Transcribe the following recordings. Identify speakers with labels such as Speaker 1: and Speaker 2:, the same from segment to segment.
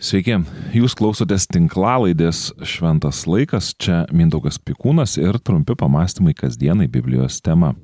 Speaker 1: Sveiki, jūs klausotės tinklalaidės Šventas laikas, čia Mindaugas Pikūnas ir trumpi pamastymai kasdienai Biblijos tema.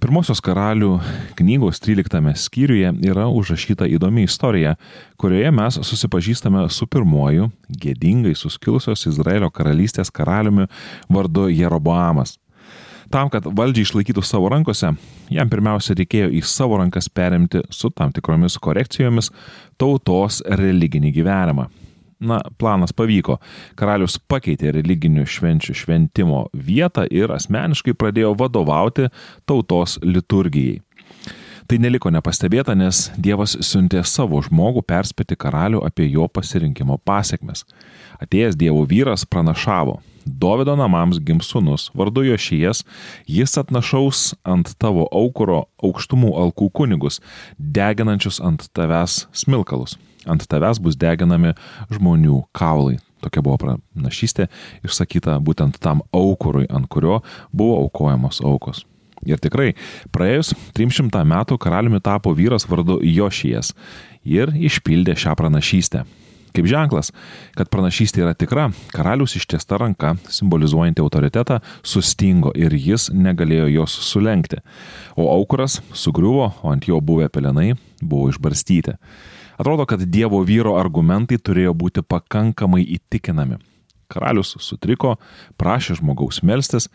Speaker 1: Pirmosios karalių knygos 13 skyriuje yra užrašyta įdomi istorija, kurioje mes susipažįstame su pirmoju gėdingai suskilusios Izraelio karalystės karaliumi vardu Jeroboamas. Tam, kad valdžią išlaikytų savo rankose, jam pirmiausia reikėjo į savo rankas perimti su tam tikromis korekcijomis tautos religinį gyvenimą. Na, planas pavyko. Karalius pakeitė religinių švenčių šventimo vietą ir asmeniškai pradėjo vadovauti tautos liturgijai. Tai neliko nepastebėta, nes Dievas siuntė savo žmogų perspėti karalių apie jo pasirinkimo pasiekmes. Atėjęs Dievo vyras pranašavo, Dovido namams gims sunus, vardu Jošijas, jis atnašaus ant tavo aukuro aukštumų alkų kunigus, deginančius ant tavęs smilkalus. Ant tavęs bus deginami žmonių kaulai. Tokia buvo pranašystė išsakyta būtent tam aukurui, ant kurio buvo aukojamos aukos. Ir tikrai, praėjus 300 metų karaliumi tapo vyras vardu Jošijas ir išpildė šią pranašystę. Kaip ženklas, kad pranašystė yra tikra, karalius ištiesta ranka, simbolizuojanti autoritetą, sustingo ir jis negalėjo jos sulenkti. O aukuras sugriuvo, o ant jo buvę pelenai buvo išbarstyti. Atrodo, kad Dievo vyro argumentai turėjo būti pakankamai įtikinami. Karalius sutriko, prašė žmogaus melstis,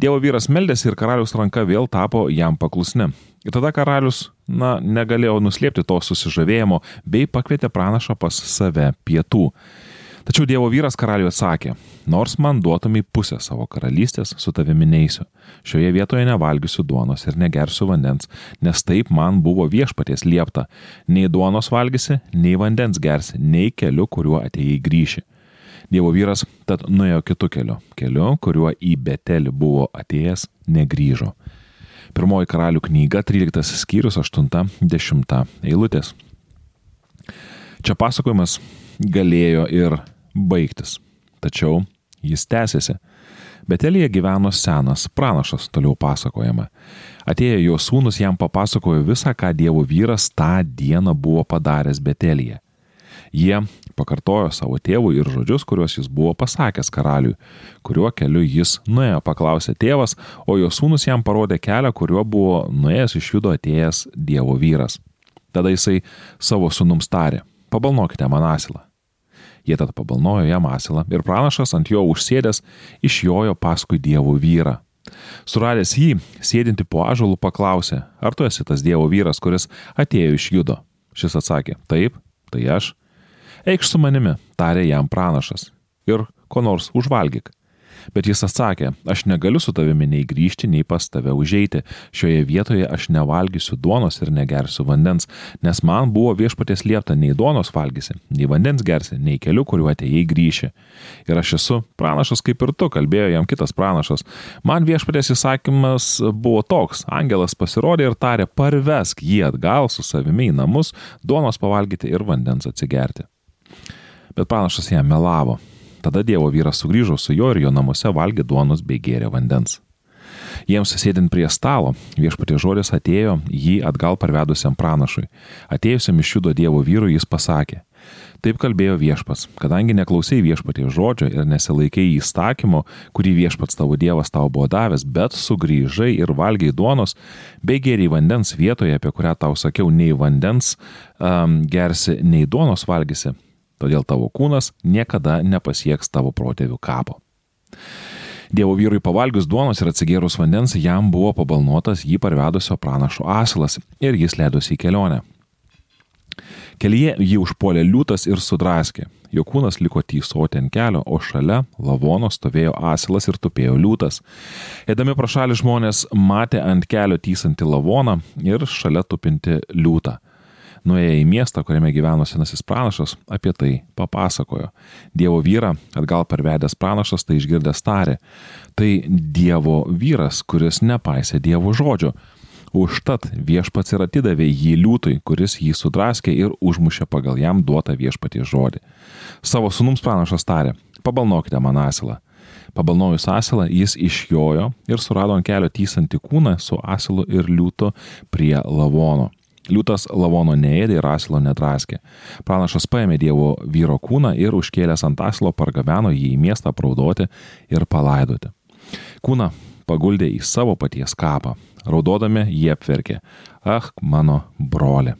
Speaker 1: Dievo vyras meldėsi ir karalius ranka vėl tapo jam paklusni. Ir tada karalius, na, negalėjo nuslėpti to susižavėjimo bei pakvietė pranašą pas save pietų. Tačiau Dievo vyras karaliui atsakė, nors man duotumai pusę savo karalystės, su tavimi neįsiu. Šioje vietoje nevalgysiu duonos ir negersiu vandens, nes taip man buvo viešpaties liepta. Nei duonos valgysi, nei vandens gersi, nei keliu, kuriuo atėjai grįši. Dievo vyras tad nuėjo kitu keliu, keliu, kuriuo į Betelį buvo atėjęs, negryžo. Pirmoji karalių knyga, 13 skyrius, 8-10 eilutės. Čia pasakojimas galėjo ir baigtis, tačiau jis tęsiasi. Betelėje gyveno senas pranašas, toliau pasakojama. Atėję jo sūnus jam papasakojo visą, ką Dievo vyras tą dieną buvo padaręs Betelėje. Jie pakartojo savo tėvui ir žodžius, kuriuos jis buvo pasakęs karaliui, kuriuo keliu jis nuėjo, paklausė tėvas, o jo sūnus jam parodė kelią, kuriuo buvo nuėjęs iš judo atėjęs Dievo vyras. Tada jisai savo sūnums tarė, pabalnokite man asilą. Jie tad pabalnojo jam asilą ir pranašas ant jo užsėdęs išjojo paskui Dievo vyrą. Suradęs jį, sėdinti po ažalų, paklausė, ar tu esi tas Dievo vyras, kuris atėjo iš judo. Šis atsakė, taip, tai aš eikš su manimi, tarė jam pranašas, ir ko nors užvalgyk. Bet jis atsakė, aš negaliu su tavimi nei grįžti, nei pas tave užeiti. Šioje vietoje aš nevalgysiu duonos ir negersiu vandens, nes man buvo viešpatės liepta nei duonos valgysi, nei vandens gersi, nei keliu, kuriuo atėjai grįši. Ir aš esu pranašas kaip ir tu, kalbėjo jam kitas pranašas. Man viešpatės įsakymas buvo toks, angelas pasirodė ir tarė, parvesk jį atgal su savimi į namus, duonos pavalgyti ir vandens atsigerti. Bet pranašas jam melavo. Tada Dievo vyras sugrįžo su juo ir jo namuose valgė duonos bei gėrė vandens. Jiems sėdint prie stalo, viešpatie žodis atėjo jį atgal parvedusiam pranašui. Atėjusiam iš judo Dievo vyrui jis pasakė, Taip kalbėjo viešpats, kadangi neklausai viešpatie žodžio ir nesilaikai įstatymo, kurį viešpats tavo dievas tau buvo davęs, bet sugrįžai ir valgiai duonos, bei geriai vandens vietoje, apie kurią tau sakiau, nei vandens um, gersi, nei duonos valgysi, todėl tavo kūnas niekada nepasieks tavo protėvių kapo. Dievo vyrui pavalgius duonos ir atsigėrus vandens, jam buvo pabalnuotas jį parvedusio pranašo asilas ir jis leidosi į kelionę. Kelyje jį užpuolė liūtas ir sudraskė. Jo kūnas liko tysoti ant kelio, o šalia lavono stovėjo asilas ir tupėjo liūtas. Eidami pro šalį žmonės matė ant kelio tysantį lavoną ir šalia tupinti liūtą nuėję į miestą, kuriame gyveno senasis pranašas, apie tai papasakojo. Dievo vyrą atgal pervedęs pranašas tai išgirdęs tarė. Tai Dievo vyras, kuris nepaisė Dievo žodžio. Užtat viešpats ir atidavė jį liūtui, kuris jį sudraskė ir užmušė pagal jam duotą viešpatį žodį. Savo sunums pranašas tarė, pabalnokite man asilą. Pabalnojus asilą, jis išjojo ir surado ant kelio tysantį kūną su asilu ir liūtu prie lavono. Liūtas lavono neėdė ir asilo nedraskė. Pranašas paėmė Dievo vyro kūną ir užkėlęs ant asilo pargabeno jį į miestą praudoti ir palaidoti. Kūną paguldė į savo paties kapą. Raudodami jie apverkė. Ach, mano broli.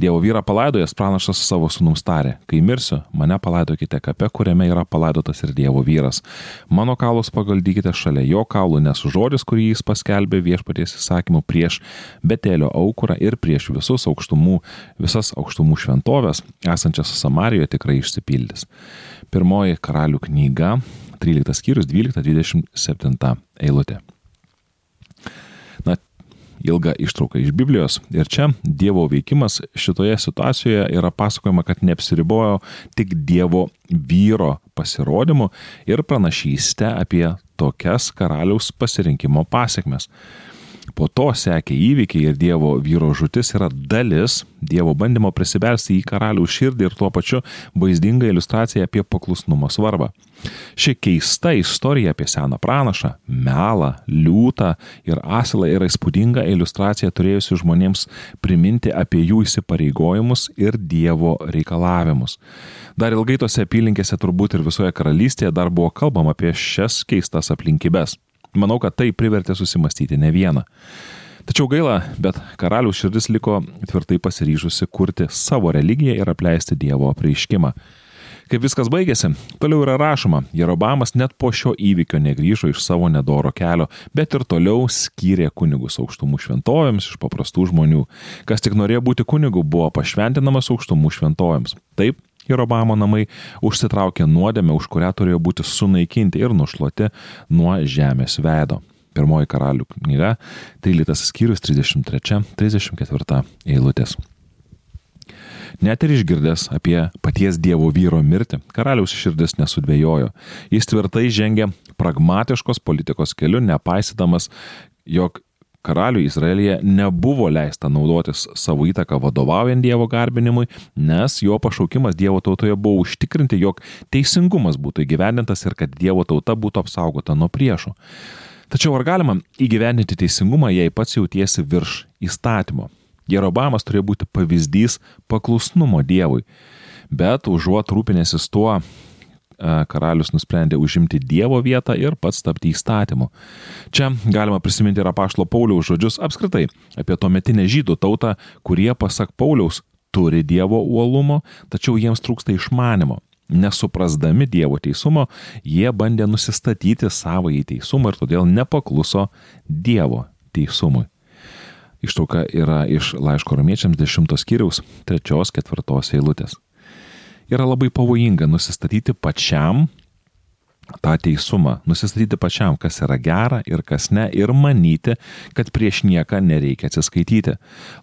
Speaker 1: Dievo vyrą palaidojęs pranašas savo sunums tarė, kai mirsiu, mane palaidokite kape, kuriame yra palaidotas ir Dievo vyras. Mano kaulus pagaldykite šalia jo kaulų, nes žodis, kurį jis paskelbė viešpaties įsakymu prieš Betelio aukurą ir prieš visus aukštumų, visas aukštumų šventovės, esančias Samarijoje, tikrai išsipildys. Pirmoji karalių knyga, 13 skyrius, 12-27 eilutė ilgą ištrauką iš Biblijos. Ir čia Dievo veikimas šitoje situacijoje yra pasakojama, kad neapsiribojo tik Dievo vyro pasirodymu ir pranašyste apie tokias karaliaus pasirinkimo pasiekmes. Po to sekė įvykiai ir Dievo vyro žutis yra dalis Dievo bandymo prisibelsti į karalių širdį ir tuo pačiu vaizdinga iliustracija apie paklusnumo svarbą. Ši keista istorija apie seną pranašą, melą, liūtą ir asilą yra įspūdinga iliustracija turėjusi žmonėms priminti apie jų įsipareigojimus ir Dievo reikalavimus. Dar ilgai tose apylinkėse turbūt ir visoje karalystėje dar buvo kalbama apie šias keistas aplinkybės. Manau, kad tai privertė susimastyti ne vieną. Tačiau gaila, bet karalių širdis liko tvirtai pasiryžusi kurti savo religiją ir apleisti Dievo apreiškimą. Kaip viskas baigėsi, toliau yra rašoma, Jerobamas net po šio įvykio negryžo iš savo nedoro kelio, bet ir toliau skyrė kunigus aukštumų šventovėms iš paprastų žmonių. Kas tik norėjo būti kunigu, buvo pašventinamas aukštumų šventovėms. Taip, Jerobamo namai užsitraukė nuodėmę, už kurią turėjo būti sunaikinti ir nušluoti nuo žemės veido. Pirmoji karalių knyga, 13 skyrius 33-34 eilutės. Net ir išgirdęs apie paties Dievo vyro mirtį, karaliaus širdis nesudvėjojo. Jis tvirtai žengė pragmatiškos politikos keliu, nepaisydamas, jog karaliui Izraelyje nebuvo leista naudotis savo įtaką vadovaujant Dievo garbinimui, nes jo pašaukimas Dievo tautoje buvo užtikrinti, jog teisingumas būtų įgyvendintas ir kad Dievo tauta būtų apsaugota nuo priešų. Tačiau ar galima įgyvendinti teisingumą, jei pats jautiesi virš įstatymo? Jerobamas turėjo būti pavyzdys paklusnumo Dievui. Bet užuot rūpinėsis tuo, karalius nusprendė užimti Dievo vietą ir pats tapti įstatymu. Čia galima prisiminti ir apaštlo Pauliaus žodžius apskritai apie tuometinę žydų tautą, kurie, pasak Pauliaus, turi Dievo uolumo, tačiau jiems trūksta išmanimo. Nesuprasdami Dievo teisumo, jie bandė nusistatyti savo į teisumą ir todėl nepakluso Dievo teisumui. Ištrauka yra iš laiško romiečiams 10 skyriaus 3-4 eilutės. Yra labai pavojinga nusistatyti pačiam tą teisumą, nusistatyti pačiam, kas yra gera ir kas ne, ir manyti, kad prieš nieką nereikia atsiskaityti.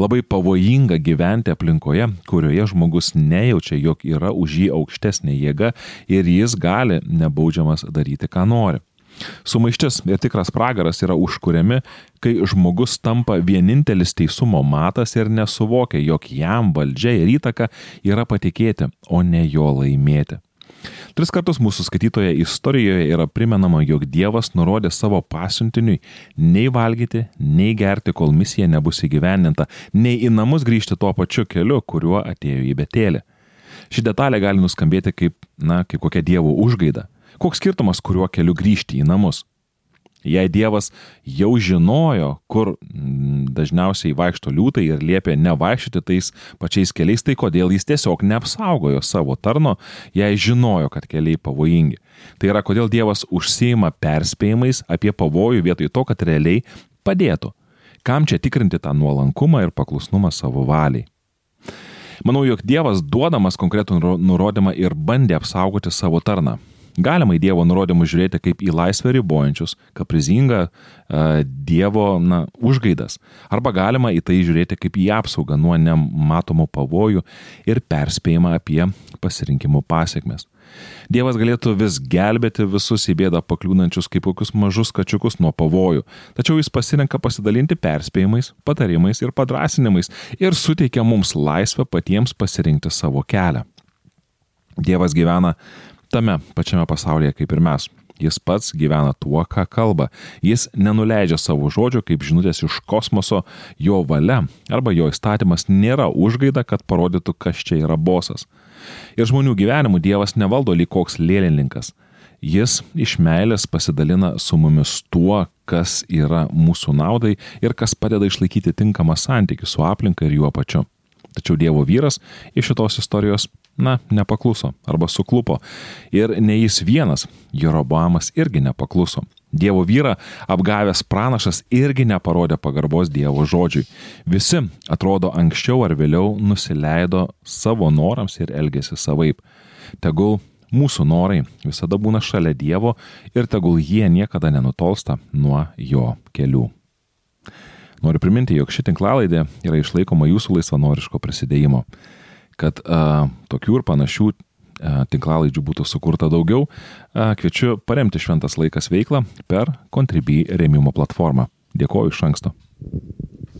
Speaker 1: Labai pavojinga gyventi aplinkoje, kurioje žmogus nejaučia, jog yra už jį aukštesnė jėga ir jis gali nebaudžiamas daryti, ką nori. Sumaištis ir tikras pragaras yra užkuriami, kai žmogus tampa vienintelis teisumo matas ir nesuvokia, jog jam valdžia ir įtaka yra patikėti, o ne jo laimėti. Tris kartus mūsų skaitytoje istorijoje yra primenama, jog Dievas nurodė savo pasiuntiniui nei valgyti, nei gerti, kol misija nebus įgyvendinta, nei į namus grįžti tuo pačiu keliu, kuriuo atėjo į Betelį. Ši detalė gali nuskambėti kaip, na, kaip kokia Dievo užgaida. Koks skirtumas, kuriuo keliu grįžti į namus? Jei Dievas jau žinojo, kur mm, dažniausiai vaikšto liūtai ir liepė nevaikščioti tais pačiais keliais, tai kodėl jis tiesiog neapsaugojo savo tarno, jei žinojo, kad keliai pavojingi. Tai yra, kodėl Dievas užsieima perspėjimais apie pavojų vietoj to, kad realiai padėtų. Kam čia tikrinti tą nuolankumą ir paklusnumą savo valiai? Manau, jog Dievas duodamas konkretų nurodymą ir bandė apsaugoti savo tarną. Galima į Dievo nurodymus žiūrėti kaip į laisvę ribojančius, kaprizingą uh, Dievo na, užgaidas. Arba galima į tai žiūrėti kaip į apsaugą nuo nematomų pavojų ir perspėjimą apie pasirinkimų pasiekmes. Dievas galėtų vis gelbėti visus į bėdą pakliūnančius kaip kokius mažus kačiukus nuo pavojų, tačiau jis pasirenka pasidalinti perspėjimais, patarimais ir padrasinimais ir suteikia mums laisvę patiems pasirinkti savo kelią. Dievas gyvena tame pačiame pasaulyje kaip ir mes. Jis pats gyvena tuo, ką kalba. Jis nenuleidžia savo žodžių kaip žinutės iš kosmoso, jo valia arba jo įstatymas nėra užgaida, kad parodytų, kas čia yra bosas. Ir žmonių gyvenimų Dievas nevaldo lyg koks lėlininkas. Jis iš meilės pasidalina su mumis tuo, kas yra mūsų naudai ir kas padeda išlaikyti tinkamą santykių su aplinka ir juo pačiu. Tačiau Dievo vyras iš šitos istorijos, na, nepakluso arba suklupo. Ir ne jis vienas, Jeroboamas irgi nepakluso. Dievo vyrą apgavęs pranašas irgi neparodė pagarbos Dievo žodžiui. Visi, atrodo, anksčiau ar vėliau nusileido savo norams ir elgėsi savaip. Tegul mūsų norai visada būna šalia Dievo ir tegul jie niekada nenutolsta nuo jo kelių. Noriu priminti, jog ši tinklalaidė yra išlaikoma jūsų laisvanoriško prisidėjimo. Kad a, tokių ir panašių tinklalaidžių būtų sukurta daugiau, a, kviečiu paremti Šventas laikas veiklą per Contribui remimo platformą. Dėkoju iš anksto.